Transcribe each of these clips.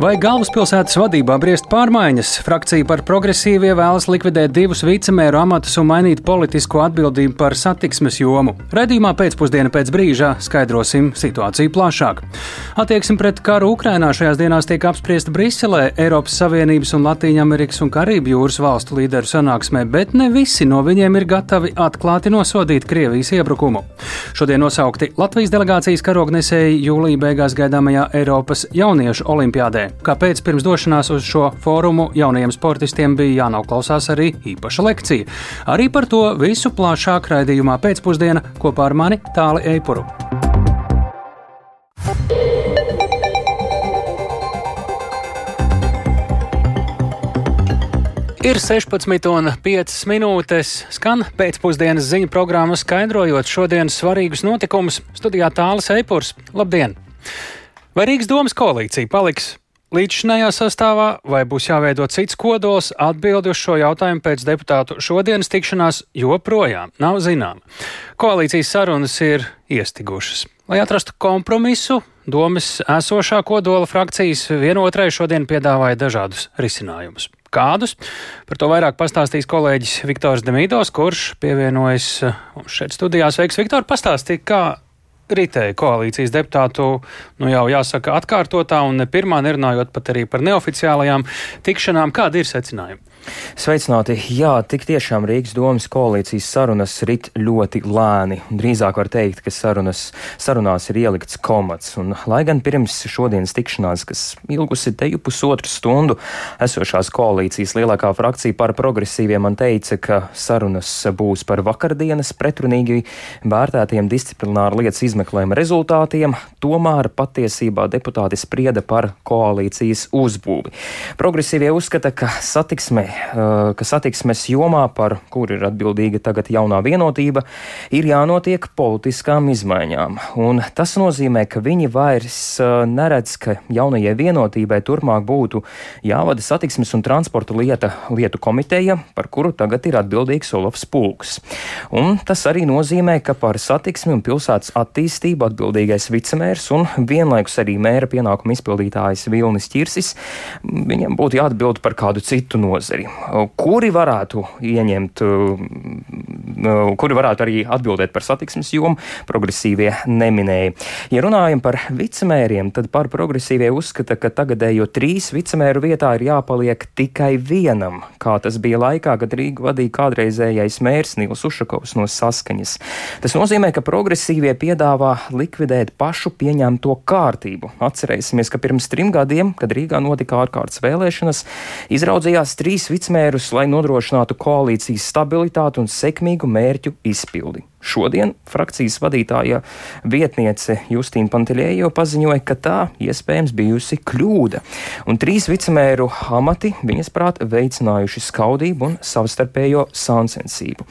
Vai galvaspilsētas vadībā briest pārmaiņas? Frakcija par progresīvie vēlas likvidēt divus vicemēru amatus un mainīt politisko atbildību par satiksmes jomu. Redījumā pēcpusdienā pēc brīža skaidrosim situāciju plašāk. Attieksme pret karu Ukrainā šajās dienās tiek apspriesta Briselē, Eiropas Savienības un Latīņamerikas un Karību jūras valstu līderu sanāksmē, bet ne visi no viņiem ir gatavi atklāti nosodīt Krievijas iebrukumu. Šodien nosaukti Latvijas delegācijas karognesēji jūlija beigās gaidāmajā Eiropas jauniešu olimpiādē. Kāpēc pirms došanās uz šo fórumu jaunajiem sportistiem bija jānoklausās arī īpaša lekcija? Arī par to visu plašāk raidījumā pēcpusdienā kopā ar mani Tāli Eipuru. Ir 16,5 minūtes, skan pēcpusdienas ziņu programma, skaidrojot šodienas svarīgus notikumus. Studijā tālāk Eipurs. Labdien! Vai Rīgas domas koalīcija paliks līdzšinējā sastāvā, vai būs jāveido cits kodols, atbildi uz šo jautājumu pēc deputātu šodienas tikšanās joprojām nav zināma. Koalīcijas sarunas ir iestigušas. Lai atrastu kompromisu, domas esošā kodola frakcijas vienotrai šodien piedāvāja dažādus risinājumus. Kādus? Par to vairāk pastāstīs kolēģis Viktors Demīdos, kurš pievienojas mums šeit studijās. Sveiks, Viktor, pastāstīja, kā ritēja koalīcijas deputātu, nu jau jāsaka, atkārtotā un ne pirmā, nerunājot pat arī par neoficiālajām tikšanām. Kādi ir secinājumi? Sveicināti! Jā, tik tiešām Rīgas domas koalīcijas sarunas rit ļoti lēni. Drīzāk var teikt, ka sarunas, sarunās ir ielikts komats. Un, lai gan pirms šodienas tikšanās, kas ilgusi teju pusotru stundu, esošās koalīcijas lielākā frakcija par progresīviem man teica, ka sarunas būs par vakardienas pretrunīgi vērtētiem disciplināru lietas izmeklējuma rezultātiem, tomēr patiesībā deputāti sprieda par koalīcijas uzbūvi. Progresīvie uzskata, ka satiksme ka satiksmes jomā, par kur ir atbildīga tagad jaunā vienotība, ir jānotiek politiskām izmaiņām. Un tas nozīmē, ka viņi vairs neredz, ka jaunajai vienotībai turpmāk būtu jāvada satiksmes un transporta lieta, lietu komiteja, par kuru tagad ir atbildīgs Olofs Pulks. Un tas arī nozīmē, ka par satiksmi un pilsētas attīstību atbildīgais vicemērs un vienlaikus arī mēra pienākumu izpildītājs Vilnis Čirsis, viņam būtu jāatbild par kādu citu nozari nozari, kuri varētu ieņemt, kuri varētu arī atbildēt par satiksmes jomu, progresīvie neminēja. Ja runājam par vicemēriem, tad par progresīvie uzskata, ka tagadējo trīs vicemēru vietā ir jāpaliek tikai vienam, kā tas bija laikā, kad Rīgu vadīja kādreizējais mērs Nils Ušakovs no saskaņas. Tas nozīmē, ka progresīvie piedāvā likvidēt pašu pieņemto kārtību. Atcerēsimies, ka pirms trim gadiem, kad Rīgā notika ārkārtas vēlēšanas, izraudzījās trīs vicmērus, lai nodrošinātu koalīcijas stabilitāti un sekmīgu mērķu izpildi. Šodien frakcijas vadītāja vietniece Justīna Pantelējo paziņoja, ka tā iespējams bijusi kļūda, un trīs vicemēru amati viņas prāt veicinājuši skaudību un savstarpējo sāncensību.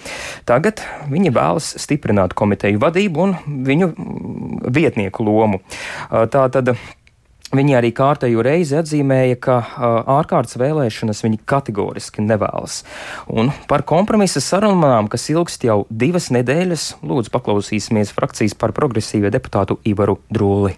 Tagad viņi vēlas stiprināt komiteju vadību un viņu vietnieku lomu. Tātad Viņi arī kārtējo reizi atzīmēja, ka uh, ārkārtas vēlēšanas viņi kategoriski nevēlas. Un par kompromisa sarunām, kas ilgst jau divas nedēļas, lūdzu paklausīsimies frakcijas par progresīvo deputātu Ivaru Drūli.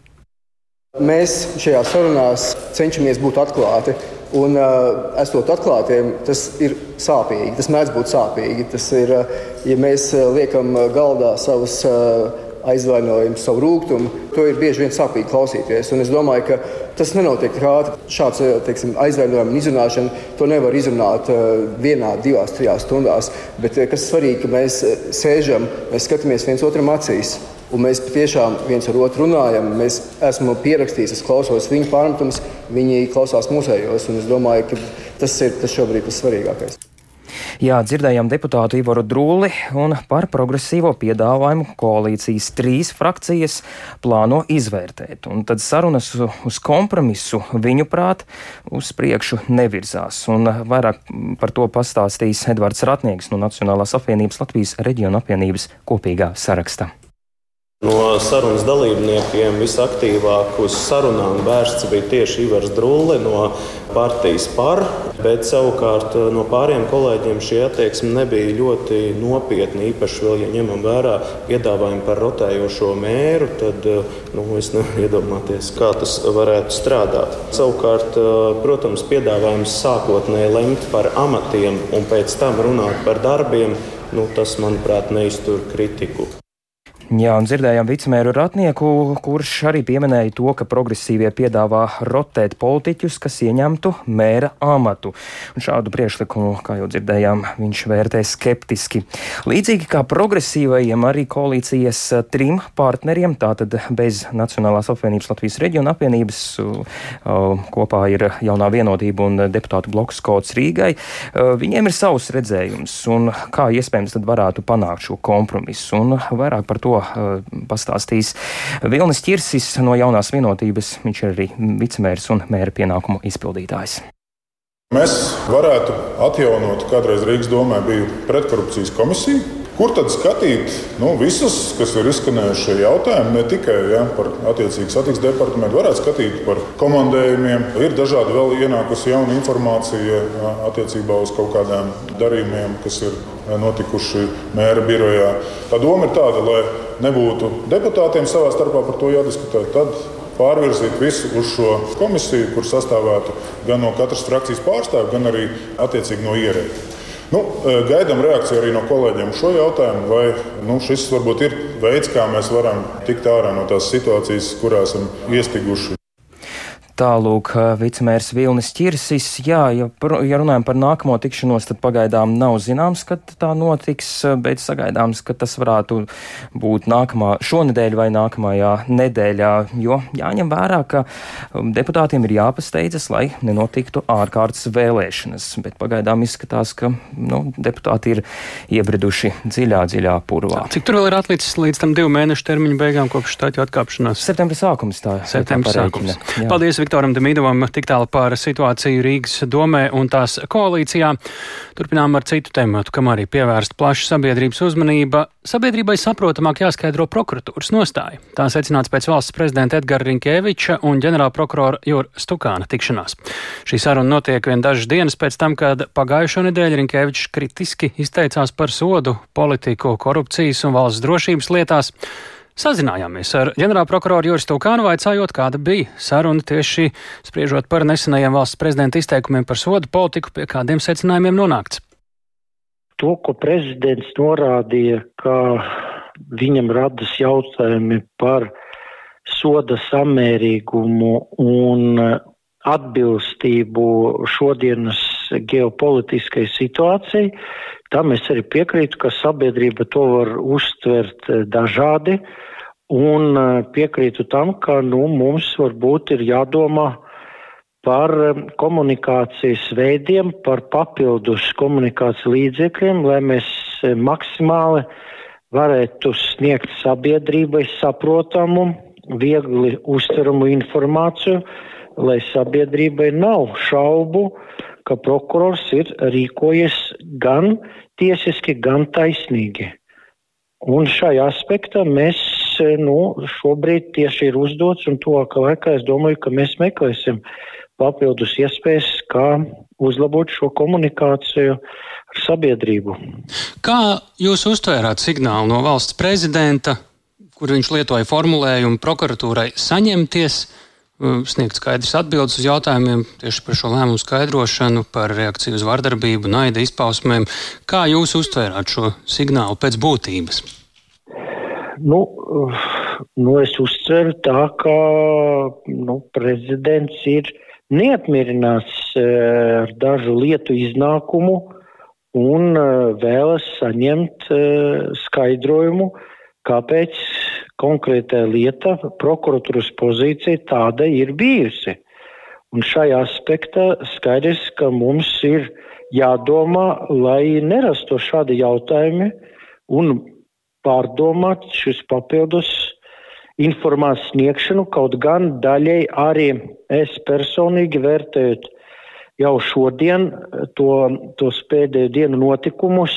Mēs šajā sarunās cenšamies būt atklāti. Un, uh, esot atklātiem, tas ir sāpīgi. Tas mēdz būt sāpīgi. Tas ir, uh, ja mēs liekam galdā savus uh, aizvainojumu, savu rūkumu. To ir bieži vien sāpīgi klausīties. Un es domāju, ka tas nenotiek ātri. Šāds teiksim, aizvainojuma izrunāšana to nevar izrunāt uh, vienā, divās, trijās stundās. Bet uh, kas svarīgi, ka mēs sēžam, mēs skatāmies viens otram acīs. Un mēs tiešām viens ar otru runājam. Mēs esam pierakstījuši, es klausos viņu pārmetumus, viņi klausās mūsējos. Es domāju, ka tas ir tas šobrīd tas svarīgākais. Jā, dzirdējām deputātu Ivaru Drūli un par progresīvo piedāvājumu koalīcijas trīs frakcijas plāno izvērtēt. Un tad sarunas uz kompromisu viņu prāt uz priekšu nevirzās. Un vairāk par to pastāstīs Edvards Ratnieks no Nacionālās apvienības Latvijas reģiona apvienības kopīgā saraksta. No sarunas dalībniekiem visaktīvāk uz sarunām vērsts bija tieši Ivars Drūle no partijas par, bet savukārt eh, no pāriem kolēģiem šī attieksme nebija ļoti nopietna. Īpaši vēl, ja ņemam vērā piedāvājumu par rotējošo mēru, tad eh, nu, es nevaru iedomāties, kā tas varētu strādāt. Savukārt, eh, protams, piedāvājums sākotnēji lemt par amatiem un pēc tam runāt par darbiem, nu, tas, manuprāt, neiztur kritiku. Jā, un dzirdējām vicemēru Ratnieku, kurš arī pieminēja to, ka progresīvie piedāvā rotēt politiķus, kas ieņemtu mēra amatu. Un šādu priekšlikumu, kā jau dzirdējām, viņš vērtē skeptiski. Līdzīgi kā progresīvajiem, arī koalīcijas trim partneriem, tātad bez Nacionālās apvienības Latvijas reģiona apvienības, kopā ir jaunā vienotība un deputātu bloks kods Rīgai, viņiem ir savs redzējums, un kā iespējams tad varētu panākt šo kompromisu. Un vairāk par to pastāstīs Vilnis Čirsis no jaunās vienotības. Viņš ir arī vicemērs un mēra pienākumu izpildītājs. Mēs varētu atjaunot, kādreiz Rīgas domē bija pretkorupcijas komisija, Kur tad skatīt nu, visus, kas ir izskanējuši šie jautājumi, ne tikai ja, par attiecīgu satiksmes departamentu, varētu skatīt par komandējumiem. Ir dažādi vēl ienākusi jauna informācija attiecībā uz kaut kādiem darījumiem, kas ir notikuši mēra birojā. Tā doma ir tāda, lai nebūtu deputātiem savā starpā par to jādiskutē. Tad pārvirzīt visu uz šo komisiju, kur sastāvētu gan no katras frakcijas pārstāvja, gan arī attiecīgi no ierēģiem. Nu, gaidām reakciju arī no kolēģiem uz šo jautājumu, vai nu, šis varbūt ir veids, kā mēs varam tikt ārā no tās situācijas, kurā esam iestiguši. Tālūk, vicemērs Vilnis Čirsis. Jā, ja, ja runājam par nākamo tikšanos, tad pagaidām nav zināms, kad tā notiks, bet sagaidāms, ka tas varētu būt nākamā šonadēļ vai nākamajā nedēļā, jo jāņem vērā, ka um, deputātiem ir jāpasteidzas, lai nenotiktu ārkārtas vēlēšanas, bet pagaidām izskatās, ka nu, deputāti ir iebriduši dziļā, dziļā purvā. Cik tur vēl ir atlicis līdz tam divu mēnešu termiņu beigām kopš štāķu atkāpšanās? Septembra sākums tā. Septembra sākums. Paldies, Viktor! Viktoram Demidovam tik tālu par situāciju Rīgas domē un tās koalīcijā. Turpinām ar citu tematu, kam arī pievērsta plaša sabiedrības uzmanība. Sabiedrībai saprotamāk jāskaidro prokuratūras nostāja. Tā secināts pēc valsts prezidenta Edgara Rinkēviča un ģenerālprokurora Jūra Stukāna tikšanās. Šī saruna notiek vien dažas dienas pēc tam, kad pagājušo nedēļu Rinkēvičs kritiski izteicās par sodu, politiku, korupcijas un valsts drošības lietās. Sazinājāmies ar ģenerālprokuroru Juris Tūkānu, vaicājot, kāda bija saruna tieši spriežot par nesenajiem valsts prezidenta izteikumiem par sodu politiku, pie kādiem secinājumiem nonākts. To, ko prezidents norādīja, ka viņam radas jautājumi par soda samērīgumu un atbilstību šodienas ģeopolitiskai situācijai, tam es arī piekrītu, ka sabiedrība to var uztvert dažādi. Un piekrītu tam, ka nu, mums varbūt ir jādomā par komunikācijas veidiem, par papildus komunikācijas līdzekļiem, lai mēs maksimāli varētu sniegt sabiedrībai saprotamu, viegli uztveramu informāciju, lai sabiedrībai nav šaubu, ka prokurors ir rīkojies gan tiesiski, gan taisnīgi. Un šajā aspektā mēs nu, šobrīd tieši ir uzdots, un tuvākā laikā es domāju, ka mēs meklēsim papildus iespējas, kā uzlabot šo komunikāciju ar sabiedrību. Kā jūs uztvērāt signālu no valsts prezidenta, kur viņš lietoja formulējumu prokuratūrai saņemties? Sniegt skaidrs atbildes uz jautājumiem tieši par šo lēmumu skaidrošanu, par reakciju uz vardarbību, naida izpausmēm. Kā jūs uztvērāt šo signālu pēc būtības? Nu, nu es uztveru tā, ka nu, prezidents ir neapmierināts uh, ar dažu lietu iznākumu un uh, vēlas saņemt skaidrojumu, kāpēc konkrētā lieta, prokuratūras pozīcija tāda ir bijusi. Un šajā aspektā skaidrs, ka mums ir jādomā, lai nerastu šādi jautājumi un pārdomāt šis papildus informācijas sniegšanu, kaut gan daļai arī es personīgi vērtējot jau šodien to, tos pēdējo dienu notikumus,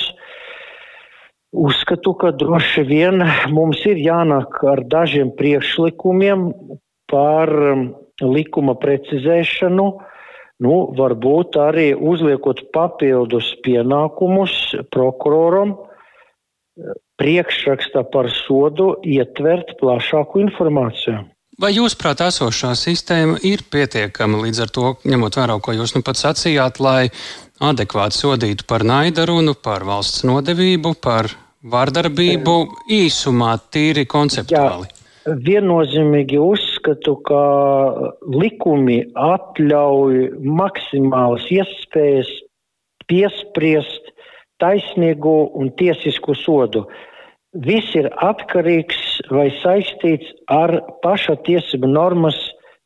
Uzskatu, ka droši vien mums ir jānāk ar dažiem priekšlikumiem par um, likuma precizēšanu, nu, varbūt arī uzliekot papildus pienākumus prokuroram, priekšrakstā par sodu ietvert plašāku informāciju. Vai jūs prāt esošā sistēma ir pietiekama līdz ar to, ņemot vērā, ko jūs nu pat sacījāt, lai adekvāti sodītu par naidarunu, par valsts nodevību, par vārdarbību īsumā, tīri konceptuāli? Jā, viennozīmīgi uzskatu, ka likumi atļauj maksimālas iespējas piespriest taisnīgu un tiesisku sodu. Viss ir atkarīgs vai saistīts ar paša tiesību normas,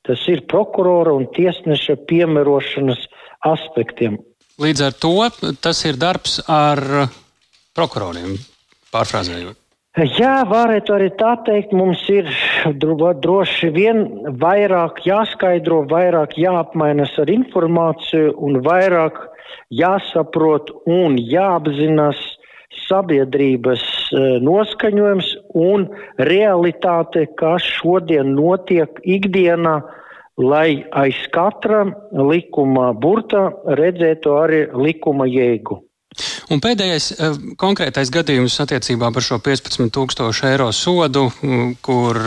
tas ir prokurora un tiesneša piemērošanas aspektiem. Līdz ar to tas ir darbs ar prokuroriem, pārfrāzējot. Jā, varētu arī tā teikt, mums ir droši vien vairāk jāskaidro, vairāk jāapmainas ar informāciju un vairāk jāsaprot un jāapzinās sabiedrības e, noskaņojums un realitāte, kas šodien notiek ikdienā, lai aiz katra likuma burta redzētu arī likuma jēgu. Un pēdējais eh, konkrētais gadījums attiecībā par šo 15,000 eiro sodu, kur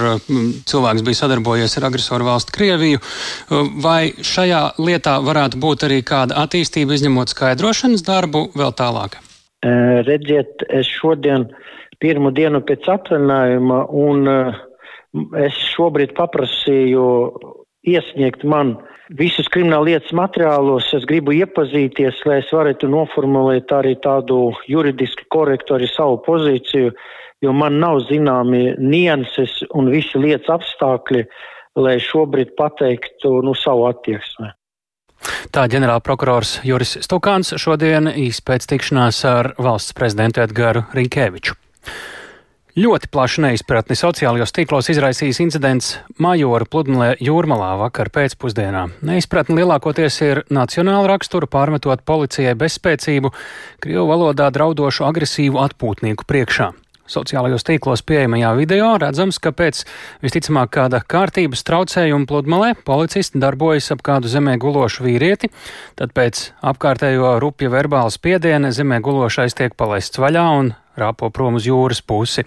cilvēks bija sadarbojies ar agresoru valstu Krieviju. Eh, vai šajā lietā varētu būt arī kāda attīstība, izņemot skaidrošanas darbu vēl tālāk? Eh, redziet, es šodien pirmo dienu pēc atvaļinājuma, un es šobrīd paprasīju iesniegt man visus krimināla lietas materiālos es gribu iepazīties, lai es varētu noformulēt arī tādu juridiski korektu arī savu pozīciju, jo man nav zināmi nianses un visi lietas apstākļi, lai šobrīd pateiktu nu, savu attieksmi. Tā ģenerālprokurors Juris Stukāns šodien īspēc tikšanās ar valsts prezidentu Edgaru Rīkēviču. Ļoti plašu neizpratni sociālajos tīklos izraisījis incidents Majora pludmalē Jūrmalā vakar pēcpusdienā. Neizpratni lielākoties ir nacionāla rakstura, pārmetot policijai bezspēcību, krievu valodā draudošu agresīvu atpūtnieku priekšā. Sociālajos tīklos pieejamajā video redzams, ka pēc visticamāk kāda kārtības traucējuma pludmalē policisti darbojas ap kādu zemē gulošu vīrieti, tad pēc apkārtējo rupja verbāla spiediena zemē gulošais tiek palaists vaļā un rāpo prom uz jūras pusi.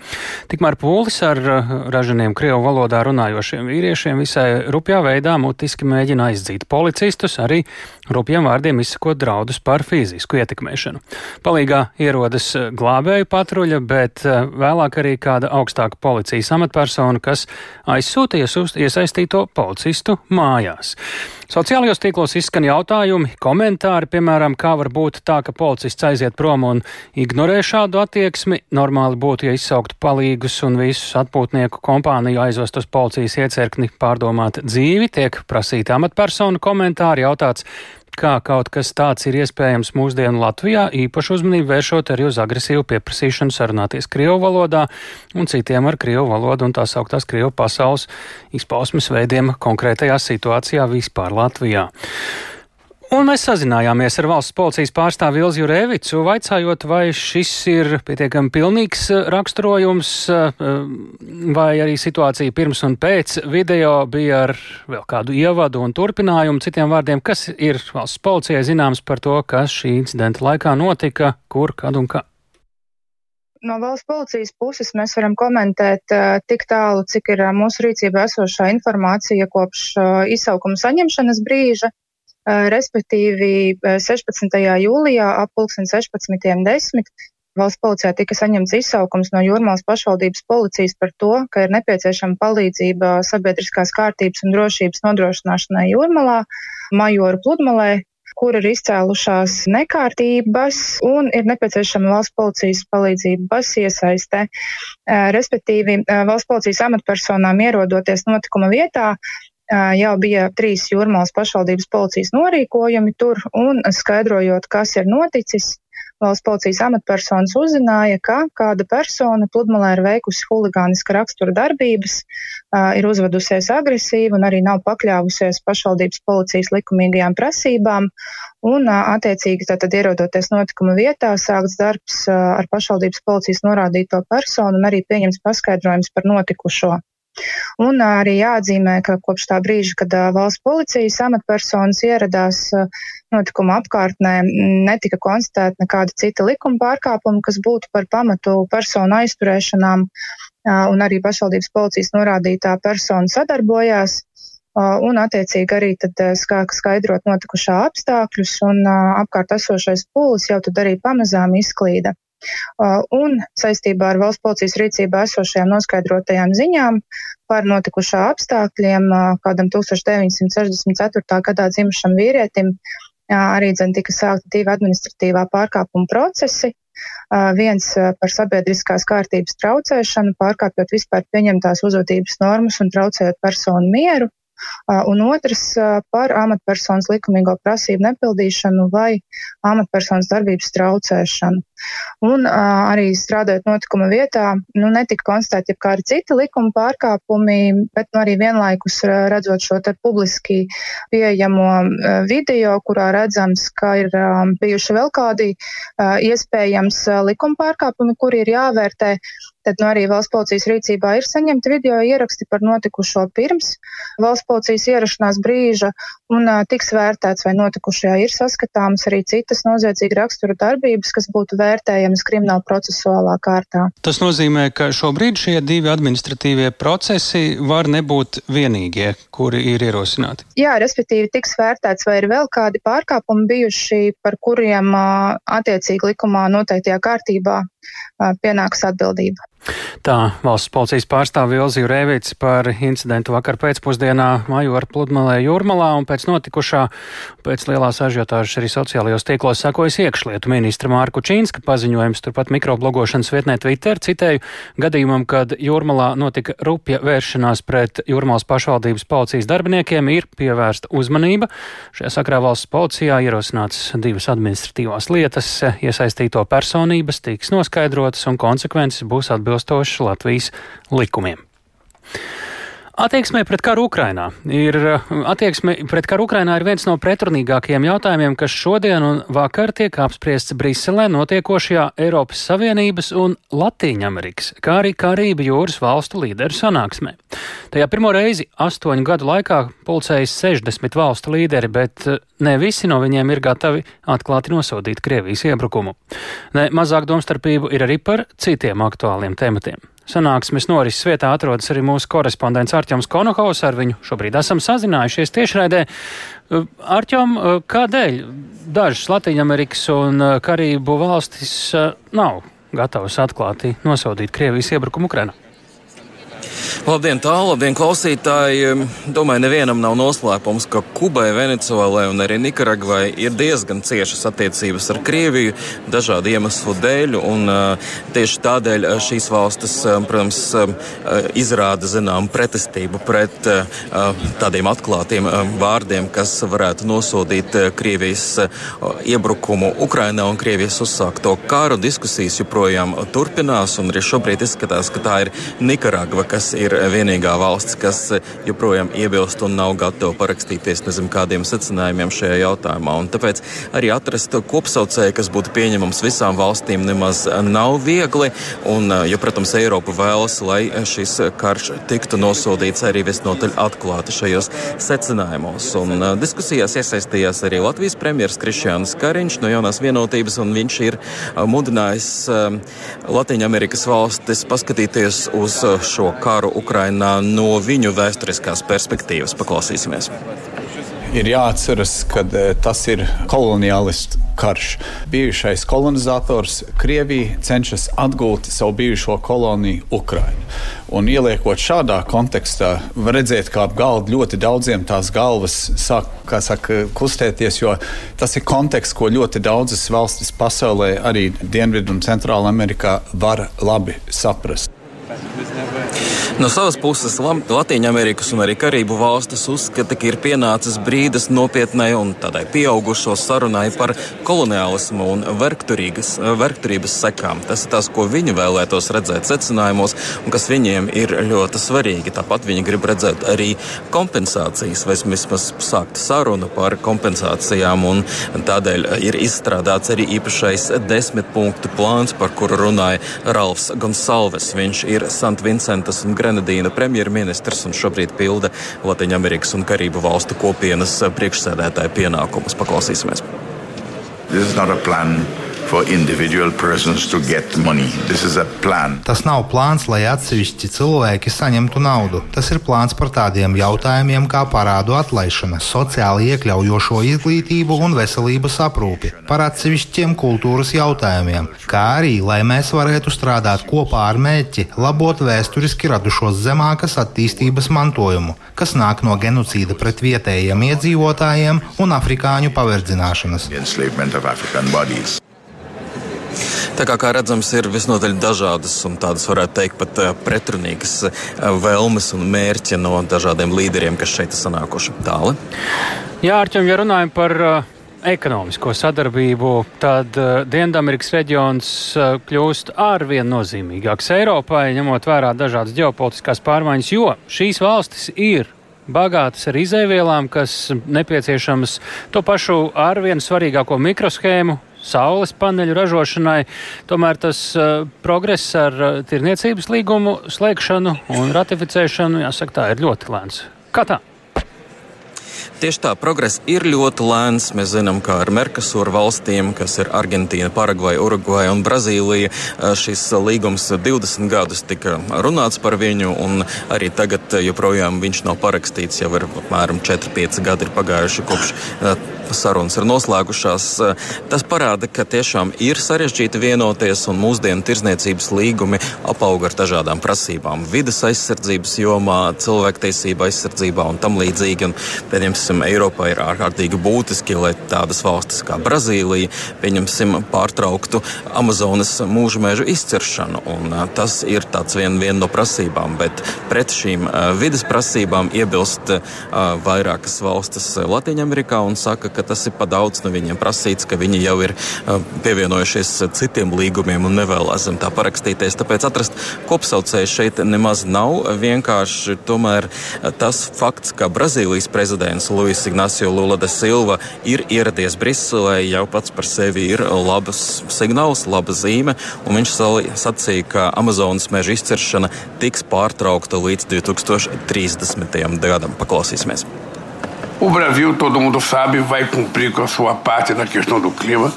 Tikmēr pūlis ar eh, ražaniem krievu valodā runājošiem vīriešiem visai rupjā veidā mutiski mēģina aizdzīt policistus, arī rupjiem vārdiem izsakot draudus par fizisku ietekmēšanu. Palīgā ierodas eh, glābēju patruļa, bet eh, vēlāk arī kāda augstāka policijas amatpersona, kas aizsūties uz iesaistīto policistu mājās. Sociālajos tīklos izskan jautājumi, komentāri, piemēram, kā var būt tā, ka policists aiziet prom un ignorē šādu attieksmi. Normāli būtu, ja izsauktu palīgus un visus atpūtnieku kompāniju aizvest uz policijas iecirkni pārdomāt dzīvi, tiek prasīta amatpersonu komentāri, jautāts, kā kaut kas tāds ir iespējams mūsdienu Latvijā, īpaši uzmanību vēršot arī uz agresīvu pieprasīšanu sarunāties Krievu valodā un citiem ar Krievu valodu un tā sauktās Krievu pasaules izpausmes veidiem konkrētajā situācijā vispār Latvijā. Un mēs sazinājāmies ar valsts policijas pārstāvi Ilzu Rēvicu, vaicājot, vai šis ir pietiekami pilnīgs eh, raksturojums, eh, vai arī situācija pirms un pēc video bija ar vēl kādu ievadu un turpinājumu. Citiem vārdiem, kas ir valsts policijai zināms par to, kas šī incidenta laikā notika, kur, kad un kā? no valsts policijas puses mēs varam komentēt uh, tik tālu, cik ir uh, mūsu rīcībā esošā informācija kopš uh, izsaukuma saņemšanas brīža. Eh, respektīvi 16. Eh, jūlijā ap 16.10. Valsts policijā tika saņemts izsaukums no Jūrmālas pašvaldības policijas par to, ka ir nepieciešama palīdzība sabiedriskās kārtības un drošības nodrošināšanai Jūrmalā, Majoru pludmalē, kur ir izcēlušās nekārtības un ir nepieciešama valsts policijas palīdzības iesaistē. Eh, respektīvi, valsts policijas amatpersonām ierodoties notikuma vietā, jau bija trīs jūrmālas pašvaldības policijas norīkojumi tur, un skaidrojot, kas ir noticis, valsts policijas amatpersonas uzzināja, ka kāda persona pludmalē ir veikusi huligāniska rakstura darbības, ir uzvedusies agresīvi un arī nav pakļāvusies pašvaldības policijas likumīgajām prasībām. Un, attiecīgi, tātad ierodoties notikuma vietā, sākts darbs ar pašvaldības policijas norādīto personu un arī pieņems paskaidrojums par notikušo. Un arī jāatzīmē, ka kopš tā brīža, kad valsts policijas amatpersonas ieradās notikuma apkārtnē, netika konstatēta nekāda cita likuma pārkāpuma, kas būtu par pamatu personu aizturēšanām, un arī pašvaldības policijas norādītā persona sadarbojās. Un, attiecīgi, arī skāk skaidrot notikušā apstākļus, un apkārt esošais pūlis jau tad arī pamazām izklīda. Un saistībā ar valsts policijas rīcībā esošajām noskaidrotajām ziņām par notikušā apstākļiem kādam 1964. gadā dzimušam vīrietim arī dzen tika sākti divi administratīvā pārkāpuma procesi. Viens par sabiedriskās kārtības traucēšanu, pārkāpjot vispār pieņemtās uzvedības normas un traucējot personu mieru, un otrs par amatpersonas likumīgo prasību nepildīšanu vai amatpersonas darbības traucēšanu. Un arī strādājot notikuma vietā, nu, netika konstatēti jebkādi citi likuma pārkāpumi, bet nu, arī vienlaikus redzot šo publiski pieejamo video, kurā redzams, ka ir bijuši vēl kādi iespējams likuma pārkāpumi, kuri ir jāvērtē Tad nu, arī valsts policijas rīcībā ir saņemti video ieraksti par notikušo pirms valsts policijas ierašanās brīža, un uh, tiks vērtēts, vai notikušajā ir saskatāmas arī citas noziedzīga rakstura darbības, kas būtu vērtējamas krimināla procesuālā kārtā. Tas nozīmē, ka šobrīd šie divi administratīvie procesi var nebūt vienīgie, kuri ir ierosināti. Jā, respektīvi tiks vērtēts, vai ir vēl kādi pārkāpumi bijuši, par kuriem uh, attiecīgi likumā noteiktajā kārtībā pienāks atbildība. Tā valsts policijas pārstāvja Ilzija Rēvits par incidentu vakar pēcpusdienā Majora pludmalē Jūrmalā un pēc notikušā, pēc lielās ažiotāžas arī sociālajos tīklos sakojas iekšlietu ministra Mārku Čīnska paziņojums turpat mikroblogošanas vietnē Twitter citēju gadījumam, kad Jūrmalā notika rupja vēršanās pret Jūrmalas pašvaldības policijas darbiniekiem ir pievērsta uzmanība. Šajā sakrā valsts policijā ierosināts divas administratīvās lietas, iesaistīto personības tiks noskaidrotas un konsekvences būs atbildīgas atbilstoši Latvijas likumiem. Attieksme pret karu Ukrainā ir, attieksme pret karu Ukrainā ir viens no pretrunīgākajiem jautājumiem, kas šodien un vakar tiek apspriests Briselē notiekošajā Eiropas Savienības un Latīņamerikas, kā arī Karību jūras valstu līderu sanāksmē. Tajā pirmo reizi astoņu gadu laikā pulcējas 60 valstu līderi, bet ne visi no viņiem ir gatavi atklāti nosodīt Krievijas iebrukumu. Ne mazāk domstarpību ir arī par citiem aktuāliem tematiem. Sanāksmes norises vietā atrodas arī mūsu korespondents Arķems Konohaus. Ar viņu šobrīd esam sazinājušies tiešraidē. Arķem, kādēļ dažas Latvijas-Amerikas un Karību valstis nav gatavas atklāti nosodīt Krievijas iebrukumu Ukrainā? Labdien, tālu, labdien, klausītāji! Domāju, nevienam nav noslēpums, ka Kubai, Venecuēlai un arī Nikaragvai ir diezgan ciešas attiecības ar Krieviju dažādu iemeslu dēļ, un uh, tieši tādēļ šīs valstis, protams, uh, izrāda zinām pretestību pret tādiem atklātiem vārdiem, kas varētu nosodīt Krievijas iebrukumu Ukrainā un Krievijas uzsākto kāru. Diskusijas joprojām turpinās, un arī šobrīd izskatās, ka tā ir Nikaragva, kas ir vienīgā valsts, kas joprojām iebilst un nav gatava parakstīties nezinu kādiem secinājumiem šajā jautājumā. Un tāpēc arī atrast kopsaucēju, kas būtu pieņemams visām valstīm, nemaz nav viegli. Un, jo, protams, Eiropa vēlas, lai šis karš tiktu nosodīts arī visnotaļ atklāti šajos secinājumos. Un, diskusijās iesaistījās arī Latvijas premjerministrs Krišjāns Kariņš no jaunās vienotības, un viņš ir mudinājis Latvijas valstis paskatīties uz šo karu Ukrainā no viņu vēsturiskās perspektīvas. Paklausīsimies! Ir jāatceras, ka e, tas ir koloniālists karš. Bijušais kolonizators Krievija cenšas atgūt savu bijušo koloniju Ukrainu. Un ieliekot šādā kontekstā, var redzēt, kā ap galdu ļoti daudziem tās galvas sāk saka, kustēties, jo tas ir konteksts, ko ļoti daudzas valstis pasaulē, arī Dienvidu un Centrāla Amerikā, var labi saprast. No savas puses, Latvijas un arī Karību valstis uzskata, ka ir pienācis brīdis nopietnai un tādai pieaugušo sarunai par koloniālismu un vergturības sekām. Tas ir tas, ko viņi vēlētos redzēt secinājumos, un kas viņiem ir ļoti svarīgi. Tāpat viņi grib redzēt arī kompensācijas, vai vismaz sākt sarunu par kompensācijām, tādēļ ir izstrādāts arī īpašais desmit punktu plāns, par kuru runāja Ralfs Gonsalves. Viņš ir Sant Vincentas un Grenadīna premjerministrs un šobrīd pilda Latvijas un Karību valstu kopienas priekšsēdētāja pienākumus. Paklausīsimies! This is not a plan Tas nav plāns, lai atsevišķi cilvēki saņemtu naudu. Tas ir plāns par tādiem jautājumiem kā parādu atlaišana, sociāli iekļaujošo izglītību un veselības aprūpi, par atsevišķiem kultūras jautājumiem, kā arī, lai mēs varētu strādāt kopā ar mērķi labot vēsturiski radušos zemākas attīstības mantojumu, kas nāk no genocīda pret vietējiem iedzīvotājiem un afrikāņu paverdzināšanas. Tā kā, kā redzams, ir visnotaļ dažādas un tādas, varētu teikt, pat eh, pretrunīgas eh, vēlmes un mērķi no dažādiem līderiem, kas šeit ir sanākuši. Tāli. Jā, Arķim, ja runājam par uh, ekonomisko sadarbību, tad uh, Dienvidamerikas reģions uh, kļūst arvien nozīmīgāks Eiropai, ņemot vērā dažādas ģeopolitiskās pārmaiņas, jo šīs valstis ir bagātas ar izēvielām, kas nepieciešamas to pašu arvien svarīgāko mikroshēmu saules paneļu ražošanai. Tomēr tas uh, progress ar uh, tirniecības līgumu slēgšanu un ratificēšanu, jāsaka, tā ir ļoti lēns. Kā tā? Tieši tā, progress ir ļoti lēns. Mēs zinām, ka ar Merkusūru valstīm, kas ir Argentīna, Paragvaja, Urugvaja un Brazīlija, šis līgums 20 gadus tika runāts par viņu, un arī tagad joprojām viņš nav parakstīts. Jau ir apmēram 4-5 gadi pagājuši kopš sarunas ir noslēgušās. Tas parāda, ka tiešām ir sarežģīti vienoties, un mūsdienu tirzniecības līgumi apaug ar dažādām prasībām. Vides aizsardzības jomā, cilvēktiesība aizsardzībā un tam līdzīgi. Un, pieņemsim, Eiropā ir ārkārtīgi būtiski, lai tādas valstis kā Brazīlija, pieņemsim, pārtrauktu Amazonas mūža mežu izciršanu. Un, tas ir viena vien no prasībām, bet pret šīm vides prasībām iebilst vairākas valstis Latvijā un saka, ka tas ir pa daudz no viņiem prasīts, ka viņi jau ir pievienojušies citiem līgumiem un nevēlas zem tā parakstīties. Tāpēc atrast kopsaucēju šeit nemaz nav. Vienkārši tomēr tas fakts, ka Brazīlijas prezidents Luis Ignacio Lula de Silva ir ieradies Briselē, jau pats par sevi ir labs signāls, laba zīme. Viņš sacīja, ka Amazonas meža izciršana tiks pārtraukta līdz 2030. gadam. Paklausīsimies! O Brasil, todo mundo sabe, vai cumprir com a sua parte na questão do clima.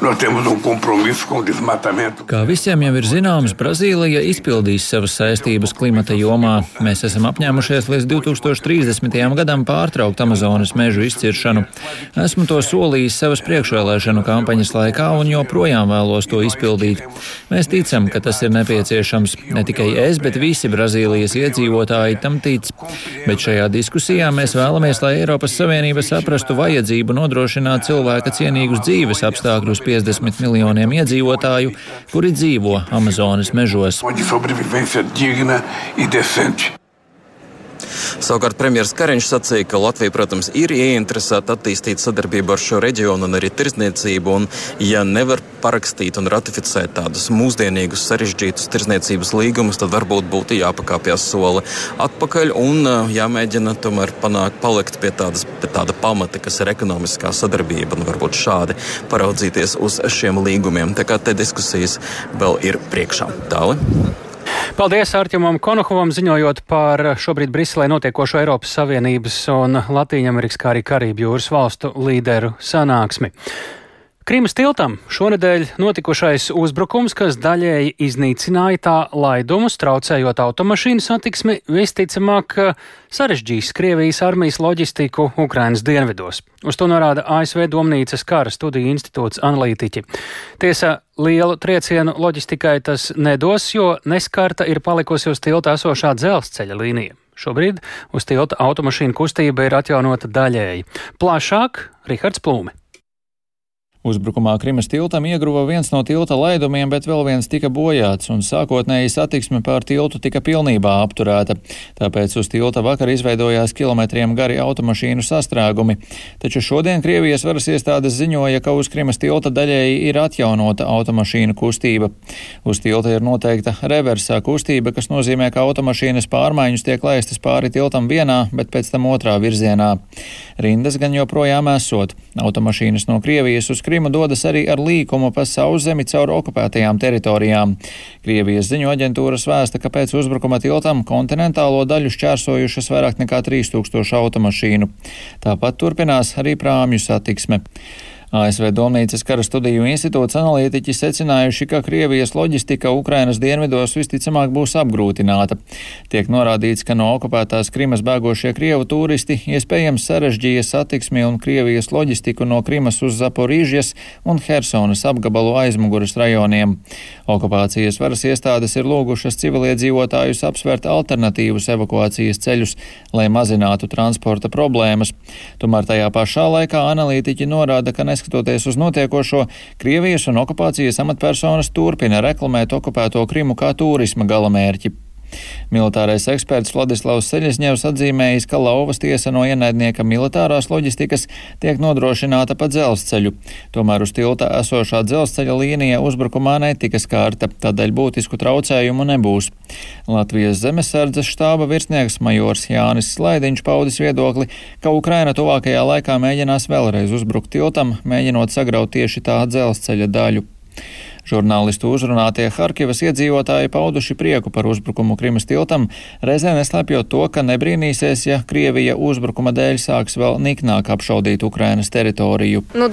Nós temos um compromisso com o desmatamento. Kā visiem jau ir zināms, Brazīlija izpildīs savas saistības klimata jomā. Mēs esam apņēmušies līdz 2030. gadam pārtraukt Amazonas mežu izciršanu. Esmu to solījis savas priekšvēlēšanu kampaņas laikā un joprojām vēlos to izpildīt. Mēs ticam, ka tas ir nepieciešams. Ne tikai es, bet visi Brazīlijas iedzīvotāji tam tic. Bet šajā diskusijā mēs vēlamies, lai Eiropas Savienība saprastu vajadzību nodrošināt cilvēka cienīgus dzīves apstākļus 50 miljoniem iedzīvotāju, kuri dzīvo Amazonas mežos. Savukārt premjerministrs Kariņš sacīja, ka Latvija, protams, ir ieinteresēta attīstīt sadarbību ar šo reģionu un arī tirzniecību. Un, ja nevar parakstīt un ratificēt tādus mūsdienīgus, sarežģītus tirzniecības līgumus, tad varbūt būtu jāpakāpjas soli atpakaļ un jāmēģina tomēr panākt, palikt pie, tādas, pie tāda pamata, kas ir ekonomiskā sadarbība un varbūt šādi paraudzīties uz šiem līgumiem. Tā kā te diskusijas vēl ir priekšā. Tālāk. Paldies Arķimam Konohovam ziņojot par šobrīd Briselē notiekošo Eiropas Savienības un Latīņamerikas, kā arī Karību jūras valstu līderu sanāksmi. Krīmas tiltam šonadēļ notikušais uzbrukums, kas daļēji iznīcināja tā laidumus, traucējot automašīnu satiksmi, visticamāk sarežģīs Krievijas armijas loģistiku Ukrainas dienvidos. Uz to norāda ASV Domnīcas kara studiju institūts analītiķi. Tiesa, lielu triecienu loģistikai tas nedos, jo neskarta ir palikusi uz tilta esošā dzelzceļa līnija. Šobrīd uz tilta automašīnu kustība ir atjaunota daļēji. Plašāk Rihards Plūmi. Uzbrukumā Krimas tiltam iegruva viens no tilta laidumiem, bet vēl viens tika bojāts, un sākotnēji satiksme pār tiltu tika pilnībā apturēta. Tāpēc uz tilta vakar izveidojās kilometriem gari automašīnu sastrēgumi. Taču šodien Krievijas varas iestādes ziņoja, ka uz Krimas tilta daļēji ir atjaunota automašīnu kustība. Uz tilta ir noteikta reversā kustība, kas nozīmē, ka automašīnas pārmaiņas tiek laistas pāri tiltam vienā, bet pēc tam otrā virzienā. Rindas gan joprojām esot. Automašīnas no Krievijas uz Krimu dodas arī ar līkumu pa sauszemi caur okupētajām teritorijām. Krievijas ziņu aģentūras vēsta, ka pēc uzbrukuma tiltam kontinentālo daļu šķērsojušas vairāk nekā 3000 automašīnu. Tāpat turpinās arī prāmju satiksme. ASV Domnīcas kara studiju institūts analītiķi secinājuši, ka Krievijas loģistika Ukrainas dienvidos visticamāk būs apgrūtināta. Tiek norādīts, ka no okupētās Krimas bēgošie Krievu turisti iespējams sarežģīja satiksmi un Krievijas loģistiku no Krimas uz Zaporīžas un Hersonas apgabalu aizmuguras rajoniem. Okupācijas varas iestādes ir lūgušas civiliedzīvotājus apsvērt alternatīvus evakuācijas ceļus, lai mazinātu transporta problēmas. Tomēr tajā pašā laikā analītiķi norāda, ka neskatoties uz notiekošo, Krievijas un okupācijas amatpersonas turpina reklamēt okupēto Krimu kā turisma galamērķi. Militārais eksperts Vladislavs Seļasņevs atzīmējis, ka lauvas tiesa no ienaidnieka militārās loģistikas tiek nodrošināta pa dzelzceļu. Tomēr uz tilta esošā dzelzceļa līnija uzbrukumā netika skārta, tādēļ būtisku traucējumu nebūs. Latvijas zemesardzes štāba virsnieks majors Jānis Slaidiņš paudis viedokli, ka Ukraina tuvākajā laikā mēģinās vēlreiz uzbrukt tiltam, mēģinot sagraut tieši tā dzelzceļa daļu. Žurnālistu uzrunātie Harkivas iedzīvotāji pauduši prieku par uzbrukumu Krimas tiltam, reizē neslēpjot to, ka nebrīnīsies, ja Krievija uzbrukuma dēļ sāks vēl niknāk apšaudīt Ukrainas teritoriju. Nu,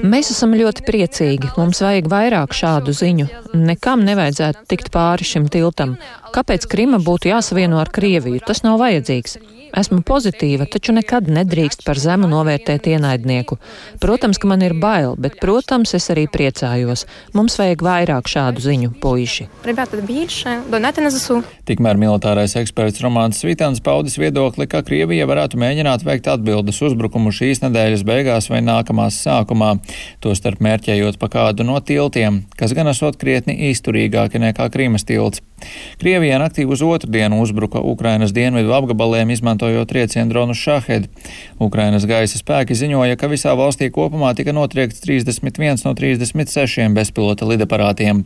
Mēs esam ļoti priecīgi. Mums vajag vairāk šādu ziņu. Nekam nevajadzētu tikt pāri šim tiltam. Kāpēc Krima būtu jāsavieno ar Krieviju? Tas nav vajadzīgs. Esmu pozitīva, taču nekad nedrīkst par zemu novērtēt ienaidnieku. Protams, ka man ir bail, bet, protams, es arī priecājos. Mums vajag vairāk šādu ziņu, puiši. Tikmēr militārais eksperts Romāns Svitāns paudis viedokli, ka Krievija varētu mēģināt veikt atbildes uzbrukumu šīs nedēļas beigās vai nākamās sākumā, tostarp mērķējot pa kādu no tiltiem, kas gan esot krietni izturīgāki nekā Krīmas tilts. Krievija naktī uz otru dienu uzbruka Ukrainas dienvidu apgabaliem, izmantojot triecienu dronu Šahed. Ukrainas gaisa spēki ziņoja, ka visā valstī kopumā tika notriekts 31 no 36 bezpilota lidaparātiem.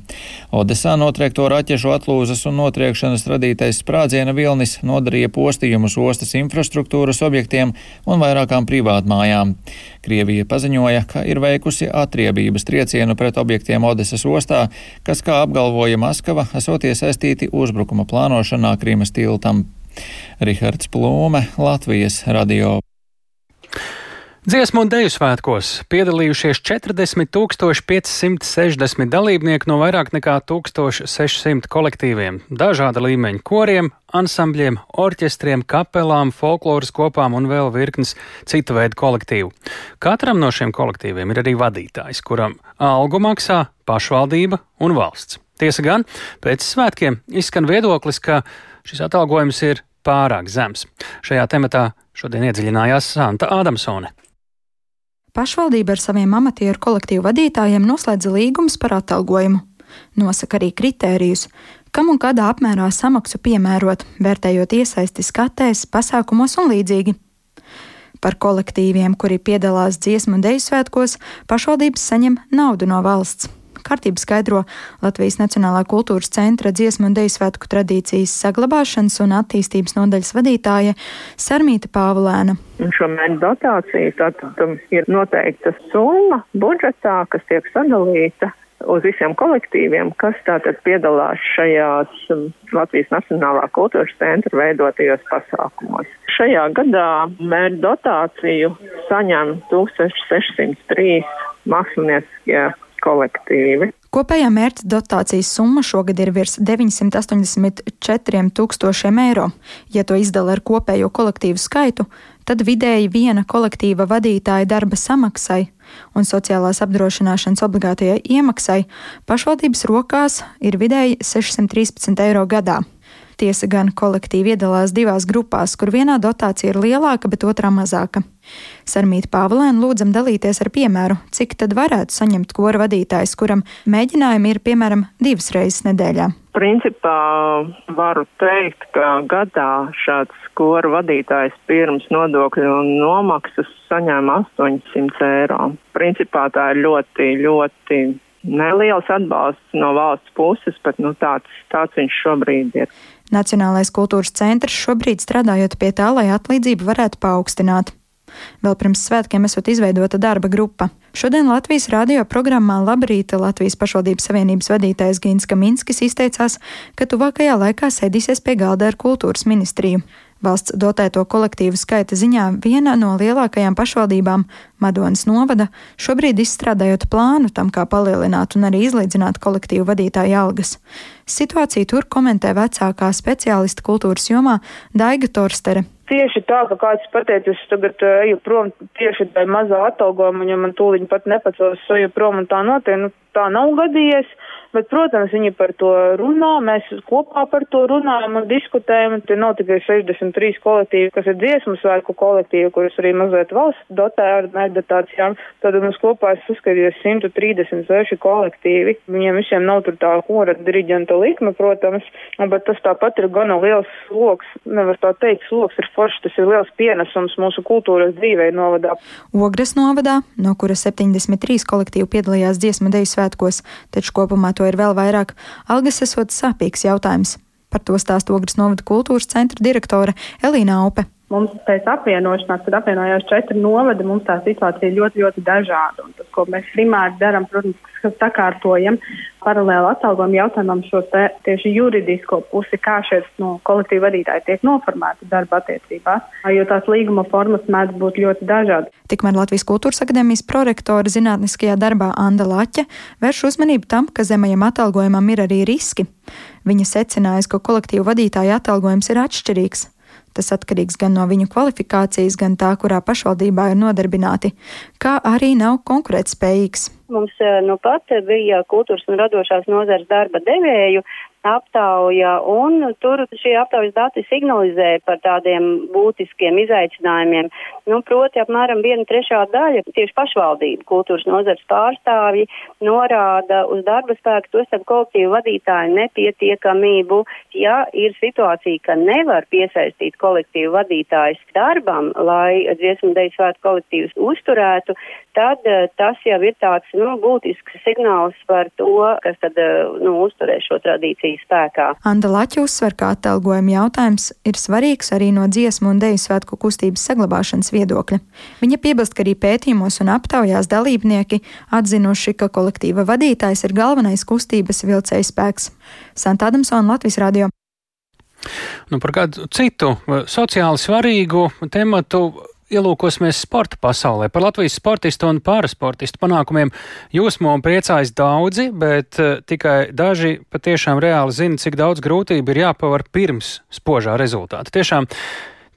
Odesā notriekto raķešu atlūzas un notriekšanas radītais sprādziena vilnis nodarīja postījumus ostas infrastruktūras objektiem un vairākām privātmājām. Krievija paziņoja, ka ir veikusi atriebības triecienu pret objektiem Odesas ostā, kas, kā apgalvoja Maskava, esot iesaistīti uzbrukuma plānošanā Krīmas tiltam. Rihards Plūme, Latvijas radio. Dziesmu un deju svētkos piedalījušies 40 560 dalībnieki no vairāk nekā 1600 kolektīviem, dažāda līmeņa koriem, ansambļiem, orķestriem, kapelām, folkloras kopām un vēl virknes citu veidu kolektīvu. Katram no šiem kolektīviem ir arī vadītājs, kuram algu maksā pašvaldība un valsts. Tiesa gan, pēc svētkiem izskan viedoklis, ka šis atalgojums ir pārāk zems. Šajā tematā šodien iedziļinājās Santa Ādamsone. Pašvaldība ar saviem amatieru kolektīvu vadītājiem noslēdza līgumus par atalgojumu. Nosaka arī kritērijus, kam un kādā apmērā samaksu piemērot, vērtējot iesaisti skatēs, pasākumos un līdzīgi. Par kolektīviem, kuri piedalās dziesmu deju svētkos, pašvaldības saņem naudu no valsts kārtību skaidro Latvijas Nacionālā kultūras centra dziesmu un deju svētku tradīcijas saglabāšanas un attīstības nodaļas vadītāja Sarmīta Pāvulēna. Šo mērķu dotāciju tātad um, ir noteikta summa budžetā, kas tiek sadalīta uz visiem kolektīviem, kas tātad piedalās šajās um, Latvijas Nacionālā kultūras centra veidotajos pasākumos. Šajā gadā mērķu dotāciju saņem 1603 mākslinieckie kolektīvi. Kopējā mērķa dotācijas summa šogad ir virs 984 tūkstošiem eiro. Ja to izdala ar kopējo kolektīvu skaitu, tad vidēji viena kolektīva vadītāja darba samaksai un sociālās apdrošināšanas obligātajai iemaksai pašvaldības rokās ir vidēji 613 eiro gadā. Tiesa gan kolektīvi iedalās divās grupās, kur vienā dotācija ir lielāka, bet otrā mazāka. Sarmīta Pāvilēna lūdzam dalīties ar piemēru, cik tad varētu saņemt kora vadītājs, kuram mēģinājumi ir piemēram divas reizes nedēļā. Principā varu teikt, ka gadā šāds kora vadītājs pirms nodokļu un nomaksas saņēma 800 eiro. Principā tā ir ļoti, ļoti neliels atbalsts no valsts puses, bet nu, tāds, tāds viņš šobrīd ir. Nacionālais kultūras centrs šobrīd strādājot pie tā, lai atlīdzību varētu paaugstināt. Vēl pirms svētkiem esot izveidota darba grupa. Šodien Latvijas radio programmā Labrīta Latvijas pašvaldības savienības vadītājs Gins Kaminskis izteicās, ka tuvākajā laikā sēdīsies pie galda ar kultūras ministriju. Valsts dotēto kolektīvu skaita ziņā viena no lielākajām pašvaldībām, Madonas novada, šobrīd izstrādājot plānu tam, kā palielināt un arī izlīdzināt kolektīvu vadītāju algas. Situāciju tur komentē vecākā speciālista kultūras jomā Daiga Torstere. Tieši tā, ka kāds pateica, es tagad uh, eju prom tieši dēļ mazā atalgojuma, ja man tūliņ pat nepacels, eju prom un tā notiek, nu tā nav gadījies. Bet, protams, viņi par to runā, mēs kopā par to runājam un diskutējam. Te nav tikai 63 kolektīvi, kas ir dziesmu svētku kolektīvi, kurus arī mazliet valsts dotē ar meditācijām. Tad mums kopā es uzskatīju 136 kolektīvi. Viņiem visiem nav tur tā kora diriģenta likme, protams, bet tas tāpat ir gana liels sloks. Nevar tā teikt, sloks ir foršs, tas ir liels pienesums mūsu kultūras dzīvei novadā. Ogres novadā, no kura 73 kolektīvi piedalījās dziesmu deju svētkos, taču kopumā to to ir vēl vairāk. Algas esot sāpīgs jautājums. Par to stāsta Ogres novada kultūras centra direktore Elīna Aupe. Mums pēc apvienošanās, kad apvienojās četri novadi, mums tā situācija ir ļoti, ļoti dažāda. Un tas, ko mēs primāri darām, protams, ka sakārtojam paralēli atalgojumu jautājumam šo te, tieši juridisko pusi, kā šeit no kolektīva vadītāji tiek noformēti darba attiecībās, jo tās līguma formas mēdz būt ļoti dažādas. Tikmēr Latvijas Kultūras akadēmijas prorektora zinātniskajā darbā Anda Laķa vērš uzmanību tam, ka zemajam atalgojumam ir arī riski. Viņa secinājusi, ka kolektīvu vadītāju atalgojums ir atšķirīgs. Tas atkarīgs gan no viņu kvalifikācijas, gan tā, kurā pašvaldībā ir nodarbināti, kā arī nav konkurētspējīgs. Mums eh, nu pat bija kultūras un radošās nozares darba devēju aptauja, un tur šie aptaujas dati signalizē par tādiem būtiskiem izaicinājumiem. Nu, proti, apmēram viena trešā daļa tieši pašvaldību kultūras nozars pārstāvji norāda uz darba spēku, to starp kolektīvu vadītāju nepietiekamību. Ja ir situācija, ka nevar piesaistīt kolektīvu vadītājs darbam, lai dziesmu deju svētu kolektīvus uzturētu, tad uh, tas jau ir tāds nu, būtisks signāls par to, kas tad uh, nu, uzturēs šo tradīciju spēkā. Anda Laķa uzsver, ka atalgojuma jautājums ir svarīgs arī no dziesmu un deju svētku kustības saglabāšanas viedokļa. Viņa piebilst, ka arī pētījumos un aptaujās dalībnieki atzinuši, ka kolektīva vadītājs ir galvenais kustības vilcējs spēks. Santa Adamsona Latvijas radio. Nu, par kādu citu sociāli svarīgu tematu ielūkosimies sporta pasaulē. Par Latvijas sportistu un parasportistu panākumiem jūsmo un priecājas daudzi, bet uh, tikai daži patiešām reāli zina, cik daudz grūtību ir jāpavar pirms spožā rezultāta. Tiešām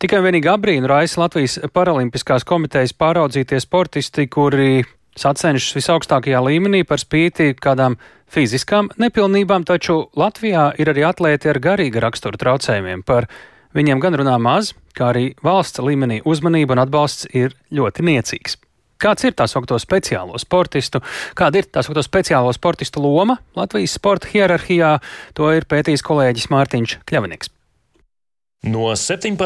tikai vienīgi abrīnu raisa Latvijas Paralimpiskās komitejas pāraudzītie sportisti, kuri sacenšas visaugstākajā līmenī par spīti kādām fiziskām nepilnībām, taču Latvijā ir arī atlēti ar garīga rakstura traucējumiem. Par Viņiem gan runā maz, kā arī valsts līmenī uzmanība un atbalsts ir ļoti niecīgs. Kāds ir tā saucamo speciālo sportistu, kāda ir tā saucamo speciālo sportistu loma Latvijas sporta hierarhijā, to ir pētījis kolēģis Mārtiņš Kļavinieks. No 17.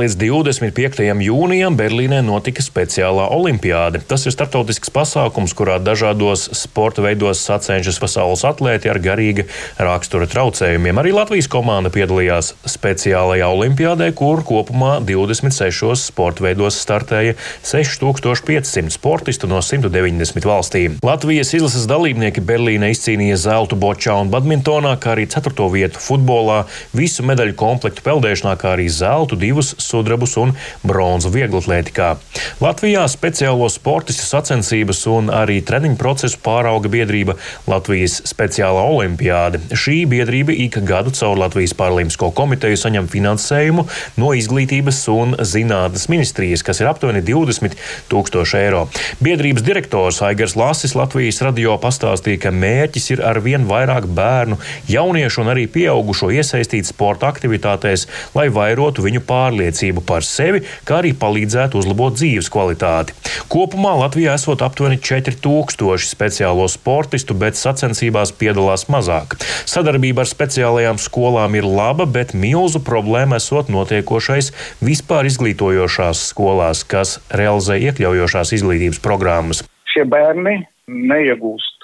līdz 25. jūnijam Berlīnē notika speciālā olimpiāde. Tas ir starptautisks pasākums, kurā dažādos sporta veidos sacensšas pasaules atlēti ar garīga rakstura traucējumiem. Arī Latvijas komanda piedalījās speciālajā olimpiādē, kur kopumā 26 sporta veidos startēja 6500 sportistu no 190 valstīm. Latvijas izlases dalībnieki Berlīnē izcīnīja zeltu bočā un badmintonā, kā arī 4. vietu futbolā, visu medaļu komplektu peldēšanā kā arī zeltu, divus sudrabus un bronzu vieglatlētikā. Latvijā speciālo sportistu sacensības un arī treniņu procesu pārauga biedrība Latvijas speciālā olimpiāde. Šī biedrība ik gadu caur Latvijas Paralimpisko komiteju saņem finansējumu no izglītības un zinātnes ministrijas, kas ir aptuveni 20 tūkstoši eiro. Biedrības direktors Aigars Lasis Latvijas radio pastāstīja, ka mērķis ir ar vien vairāk bērnu, jauniešu un arī pieaugušo iesaistīt sporta aktivitātēs, lai vairotu viņu pārliecību par sevi, kā arī palīdzētu uzlabot dzīves kvalitāti. Kopumā Latvijā esot aptuveni 4000 speciālo sportistu, bet sacensībās piedalās mazāk. Sadarbība ar speciālajām skolām ir laba, bet milzu problēma esot notiekošais vispār izglītojošās skolās, kas realizē iekļaujošās izglītības programmas. Šie bērni neiegūst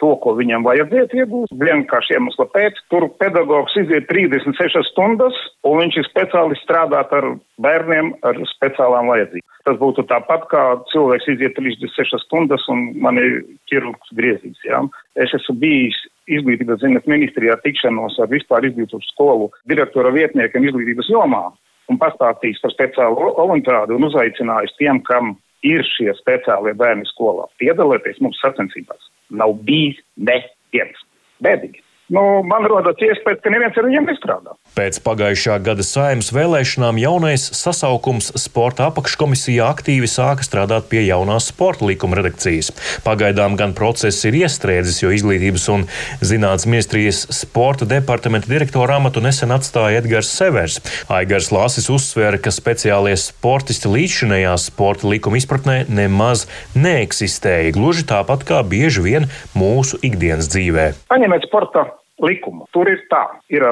to, ko viņam vajadzētu iegūt. Vienkārši iemesla pēc, tur pedagogs iziet 36 stundas, un viņš ir speciālists strādāt ar bērniem ar speciālām vajadzībām. Tas būtu tāpat, kā cilvēks iziet 36 stundas, un man ir ķirurgs griezīs. Ja? Es esmu bijis izglītības zinātnes ministrijā tikšanos ar vispār izglītības skolu direktora vietniekiem izglītības jomā un pastāstījis par speciālo olimpiādu un uzaicinājis tiem, kam ir šie speciālie bērni skolā, piedalīties mums sacensībās nav bijis neviens. Bēdīgi. Nu, man rodas iespējas, ka neviens ar viņiem nestrādā. Pēc pagājušā gada saimnes vēlēšanām jaunais sasaukums sporta apakškomisijā aktīvi sāka strādāt pie jaunās sporta likuma redakcijas. Pagaidām gan process ir iestrēdzis, jo izglītības un zinātnes ministrijas sporta departamenta direktora amatu nesen atstāja Edgars Severs. Aigars Lāsis uzsvēra, ka speciālie sportisti līdzšinējā sporta likuma izpratnē nemaz neeksistēja, gluži tāpat kā bieži vien mūsu ikdienas dzīvē. Paņemiet sporta likumu. Tur ir tā, ir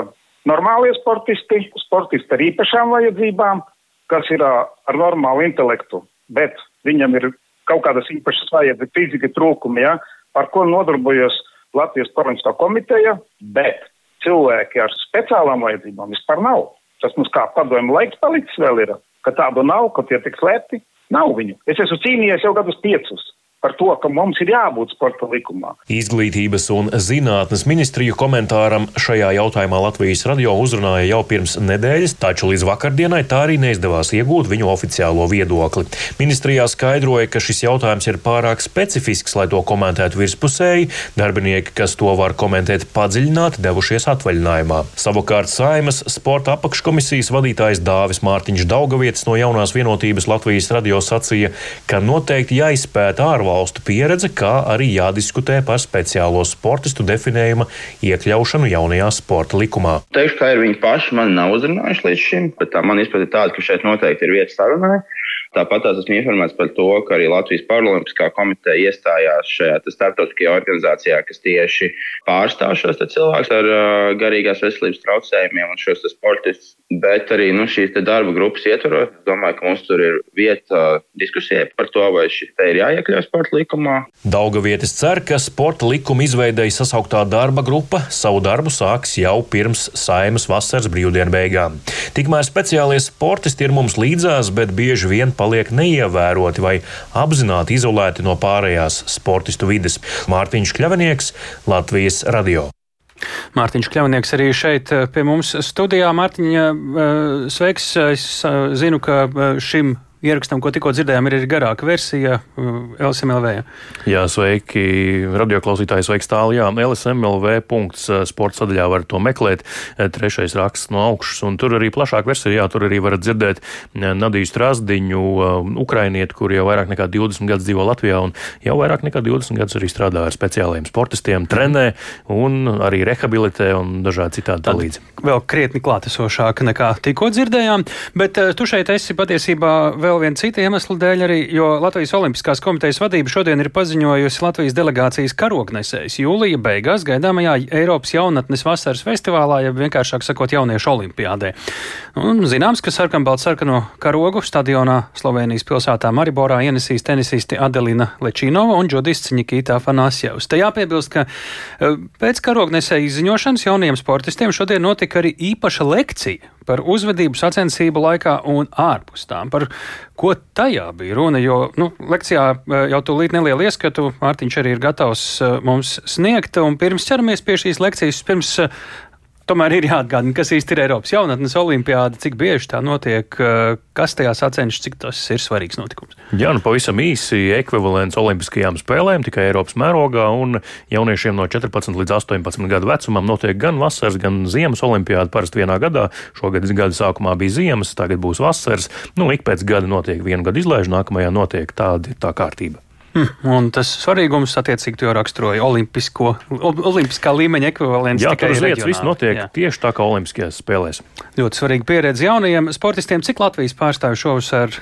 normālie sportisti, sportisti ar īpašām vajadzībām, kas ir ar normālu intelektu, bet viņam ir kaut kādas īpašas vajadzības, fizika trūkumi, ja, ar ko nodarbojas Latvijas Paralimpiskā komiteja, bet cilvēki ar speciālām vajadzībām vispār nav. Tas mums kā padomju laiks palicis vēl ir, ka tādu nav, ka tie tik slēpti. Nav viņu. Es esmu cīnījies jau gadus piecus par to, ka mums ir jābūt sporta likumā. Izglītības un zinātnes ministriju komentāram šajā jautājumā Latvijas radio uzrunāja jau pirms nedēļas, taču līdz vakardienai tā arī neizdevās iegūt viņu oficiālo viedokli. Ministrijā skaidroja, ka šis jautājums ir pārāk specifisks, lai to komentētu virspusēji. Darbinieki, kas to var komentēt padziļināti, devušies atvaļinājumā. Savukārt Saimas sporta apakškomisijas vadītājs Dāvis Mārtiņš Daugavietis no jaunās vienotības Latvijas radio sacīja, ka noteikti jāizpēta ārvalstu valstu pieredze, kā arī jādiskutē par speciālo sportistu definējuma iekļaušanu jaunajā sporta likumā. Teikšu, kā ir viņi paši, man nav uzrunājuši līdz šim, bet tā man izpēta tāda, ka šeit noteikti ir vietas sarunai. Tāpat esmu informēts par to, ka arī Latvijas Paralimpiskā komiteja iestājās šajā starptautiskajā organizācijā, kas tieši pārstāv šos cilvēkus ar uh, garīgās veselības traucējumiem un šos sportistus. Bet arī nu, šīs darba grupas ietvaros, domāju, ka mums tur ir vieta diskusijai par to, vai šis te ir jāiekļauj sporta likumā. Daugavietis cer, ka sporta likuma izveidēja sasauktā darba grupa savu darbu sāks jau pirms saimas vasaras brīvdienu beigām. Tikmēr speciālie sportisti ir mums līdzās, bet bieži vien paliek neievēroti vai apzināti izolēti no pārējās sportistu vides. Mārtiņš Kļavinieks, Latvijas radio. Mārtiņš Kļavnieks arī šeit eh, pie mums studijā. Mārtiņa, eh, sveiks! Es eh, zinu, ka šim ierakstam, ko tikko dzirdējām, ir arī garāka versija uh, LSMLV. Jā, sveiki, radioklausītāji, sveiks tālu. Jā, LSMLV uh, sporta sadaļā var to meklēt. Uh, trešais raksts no augšas, un tur arī plašāk versija, jā, tur arī varat dzirdēt Nadiju Strasdiņu, ukrainieti, kur jau vairāk nekā 20 gadus dzīvo Latvijā, un jau vairāk nekā 20 gadus arī strādā ar speciālajiem sportistiem, trenē un arī rehabilitē un dažādi citādi palīdz. Vēl krietni klātesošāk nekā tikko dzirdējām, bet tu šeit esi patiesībā vēl viena cita iemesla dēļ arī, jo Latvijas Olimpiskās komitejas vadība šodien ir paziņojusi Latvijas delegācijas karognesējs jūlija beigās gaidāmajā Eiropas jaunatnes vasaras festivālā, ja vienkāršāk sakot, jauniešu olimpiādē. Un zināms, ka sarkanbalts sarkano karogu stadionā Slovenijas pilsētā Mariborā ienesīs tenisisti Adelina Lečīnova un džodists Nikita Afanasjevs. Te jāpiebilst, ka eh, pēc karognesēja izziņošanas jauniem sportistiem šodien notika arī īpaša lekcija par uzvedību sacensību laikā un ārpus tām. Par ko tajā bija runa, jo nu, lekcijā eh, jau tūlīt nelielu ieskatu Mārtiņš arī ir gatavs eh, mums sniegt. Un pirms ķeramies pie šīs lekcijas, pirms eh, tomēr ir jāatgādina, kas īsti ir Eiropas jaunatnes olimpiāda, cik bieži tā notiek, kas tajā sacenšas, cik tas ir svarīgs notikums. Jā, nu pavisam īsi ekvivalents Olimpiskajām spēlēm, tikai Eiropas mērogā, un jauniešiem no 14 līdz 18 gadu vecumam notiek gan vasaras, gan ziemas olimpiāda parasti vienā gadā. Šogad gada sākumā bija ziemas, tagad būs vasaras. Nu, ik pēc gada notiek viena gada izlaiža, nākamajā notiek tāda tā kārtība. Hmm, un tas svarīgums, attiecīgi, to raksturoja olimpisko, olimpiskā līmeņa ekvivalents. Jā, tur uz vietas viss notiek jā. tieši tā kā Olimpiskajās spēlēs. Ļoti svarīga pieredze jaunajiem sportistiem. Cik Latvijas pārstāvju šovasar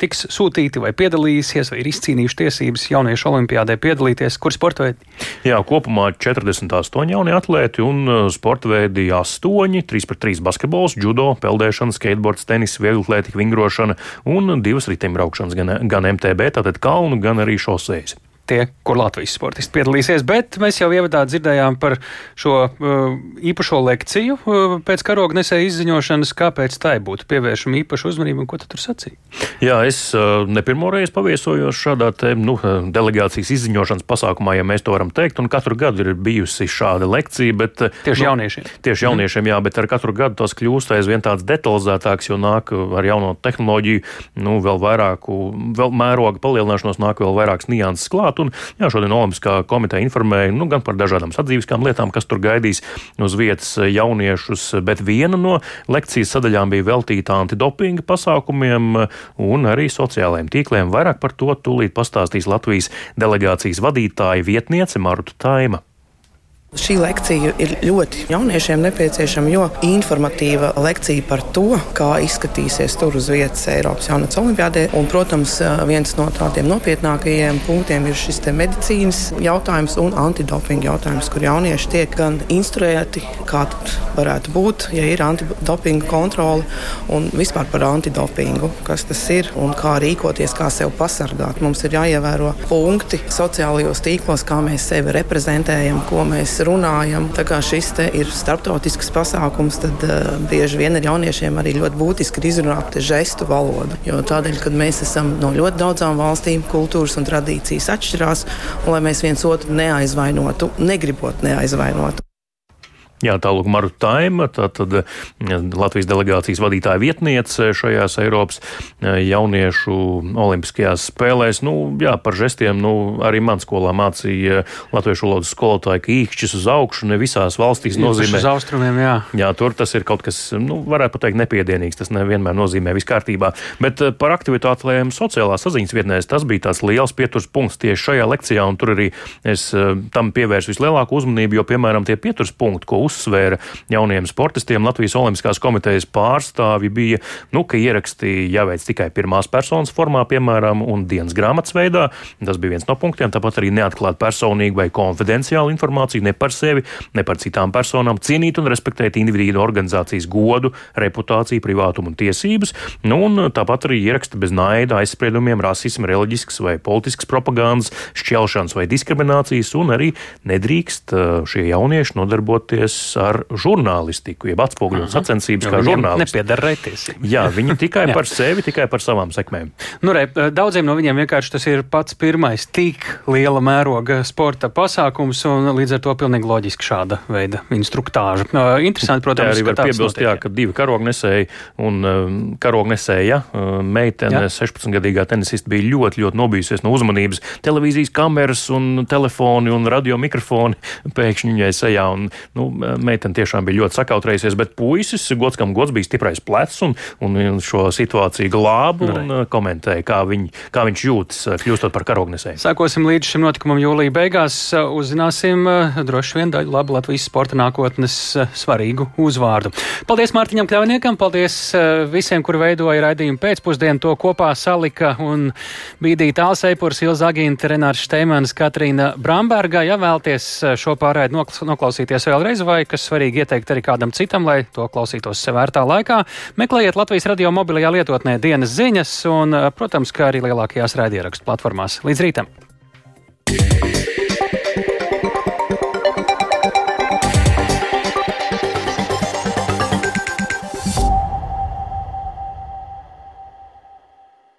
tiks sūtīti vai piedalīsies, vai ir izcīnījuši tiesības jauniešu olimpiādē piedalīties? Kur sporta veidi? Jā, kopumā 48 jaunie atlēti un uh, sporta veidi 8, 3 pret 3 basketbols, judo, peldēšana, skateboards, tenis, vieglatlētika, vingrošana un divas riteņbraukšanas gan, gan MTB, tātad kalnu, gan arī nosseis. Tie, kur Latvijas sportisti piedalīsies. Bet mēs jau ievadā dzirdējām par šo uh, īpašo lekciju uh, pēc karoga nesēja izziņošanas, kāpēc tai būtu pievēršama īpaša uzmanība un ko tu tur sacīji. Jā, es uh, ne pirmo reizi paviesojos šādā te, nu, uh, delegācijas izziņošanas pasākumā, ja mēs to varam teikt, un katru gadu ir bijusi šāda lekcija. Bet, uh, tieši nu, jauniešiem. Tieši mhm. jauniešiem, mm. jā, bet ar katru gadu tas kļūst aizvien tāds detalizētāks, jo nāk ar jauno tehnoloģiju, nu, vēl vairāku, vēl mēroga palielināšanos nāk vēl vairākas nianses klāt klāt. Un, jā, šodien Olimpiskā komiteja informēja nu, gan par dažādām sadzīviskām lietām, kas tur gaidīs uz vietas jauniešus, bet viena no lekcijas sadaļām bija veltīta antidopinga pasākumiem un arī sociālajiem tīkliem. Vairāk par to tūlīt pastāstīs Latvijas delegācijas vadītāja vietniece Marta Taima. Šī lekcija ir ļoti jauniešiem nepieciešama, jo informatīva lekcija par to, kā izskatīsies tur uz vietas Eiropas jaunatnes olimpiādē. Un, protams, viens no tādiem nopietnākajiem punktiem ir šis medicīnas jautājums un antidopinga jautājums, kur jaunieši tiek gan instruēti, kā varētu būt, ja ir antidopinga kontrole un vispār par antidopingu, kas tas ir un kā rīkoties, kā sevi pasargāt. Mums ir jāievēro punkti sociālajos tīklos, kā mēs sevi reprezentējam, ko mēs runājam. Tā kā šis ir starptautisks pasākums, tad uh, bieži vien ar jauniešiem arī ļoti būtiski ir izrunāt žestu valodu. Jo tādēļ, kad mēs esam no ļoti daudzām valstīm, kultūras un tradīcijas atšķirās, un lai mēs viens otru neaizvainotu, negribot neaizvainot. Jā, tālāk Maru Taima, tātad Latvijas delegācijas vadītāja vietniece šajās Eiropas eh, jauniešu olimpiskajās spēlēs. Nu, jā, par žestiem, nu, arī man skolā mācīja latviešu valodas skolotāji, ka īkšķis uz augšu ne visās valstīs nozīmē. Uz austrumiem, jā. Jā, tur tas ir kaut kas, nu, varētu pateikt, nepiedienīgs. Tas nevienmēr nozīmē viss kārtībā. Bet eh, par aktivitātēm sociālās saziņas vietnēs tas bija tāds liels pieturs punkts tieši šajā lekcijā, un tur arī es eh, tam pievērsu vislielāku uzmanību, jo, piemēram, tie pieturs punkti, ko uzsvēra jauniem sportistiem. Latvijas Olimpiskās komitejas pārstāvi bija, nu, ka ieraksti jāveic tikai pirmās personas formā, piemēram, un dienas grāmatas veidā. Tas bija viens no punktiem. Tāpat arī neatklāt personīgu vai konfidenciālu informāciju ne par sevi, ne par citām personām, cienīt un respektēt individu organizācijas godu, reputāciju, privātumu un tiesības. Nu, un tāpat arī ieraksti bez naida, aizspriedumiem, rasisma, reliģiskas vai politiskas propagandas, šķelšanas vai diskriminācijas, un arī nedrīkst uh, šie jaunieši nodarboties ar žurnālistiku, jeb atspoguļot sacensības kā žurnālisti. Nepiedara retiesība. Jā, viņi tikai par sevi, tikai par savām sekmēm. Nu, re, daudziem no viņiem vienkārši tas ir pats pirmais tik liela mēroga sporta pasākums, un līdz ar to pilnīgi loģiski šāda veida instruktāža. Interesanti, protams, arī var piebilst, jā, ka divi karognesēji un um, karognesēja meitene, 16-gadīgā tenisista, bija ļoti, ļoti nobijusies no uzmanības. Televīzijas kameras un telefoni un radio mikrofoni pēkšņi viņai sejā. Un, nu, meitene tiešām bija ļoti sakautrējusies, bet puisis, gods kam gods, bija stiprais plecs un, un šo situāciju glāba un uh, komentēja, kā, viņ, kā viņš jūtas, uh, kļūstot par karognesēju. Sākosim līdz šim notikumam jūlija beigās. Uh, uzzināsim droši vien daļu labu Latvijas sporta nākotnes svarīgu uzvārdu. Paldies Mārtiņam Kļavniekam, paldies visiem, kuri veidoja raidījumu pēcpusdienu, to kopā salika un bīdīja tāls eipurs Ilza Agīnta, Renārs Šteimans, Katrīna Bramberga. Ja vēlties šo pārēdi noklausīties vēlreiz vai vai kas svarīgi ieteikt arī kādam citam, lai to klausītos sev vērtā laikā. Meklējiet Latvijas radio mobilajā lietotnē dienas ziņas un, protams, kā arī lielākajās raidierakstu platformās. Līdz rītam!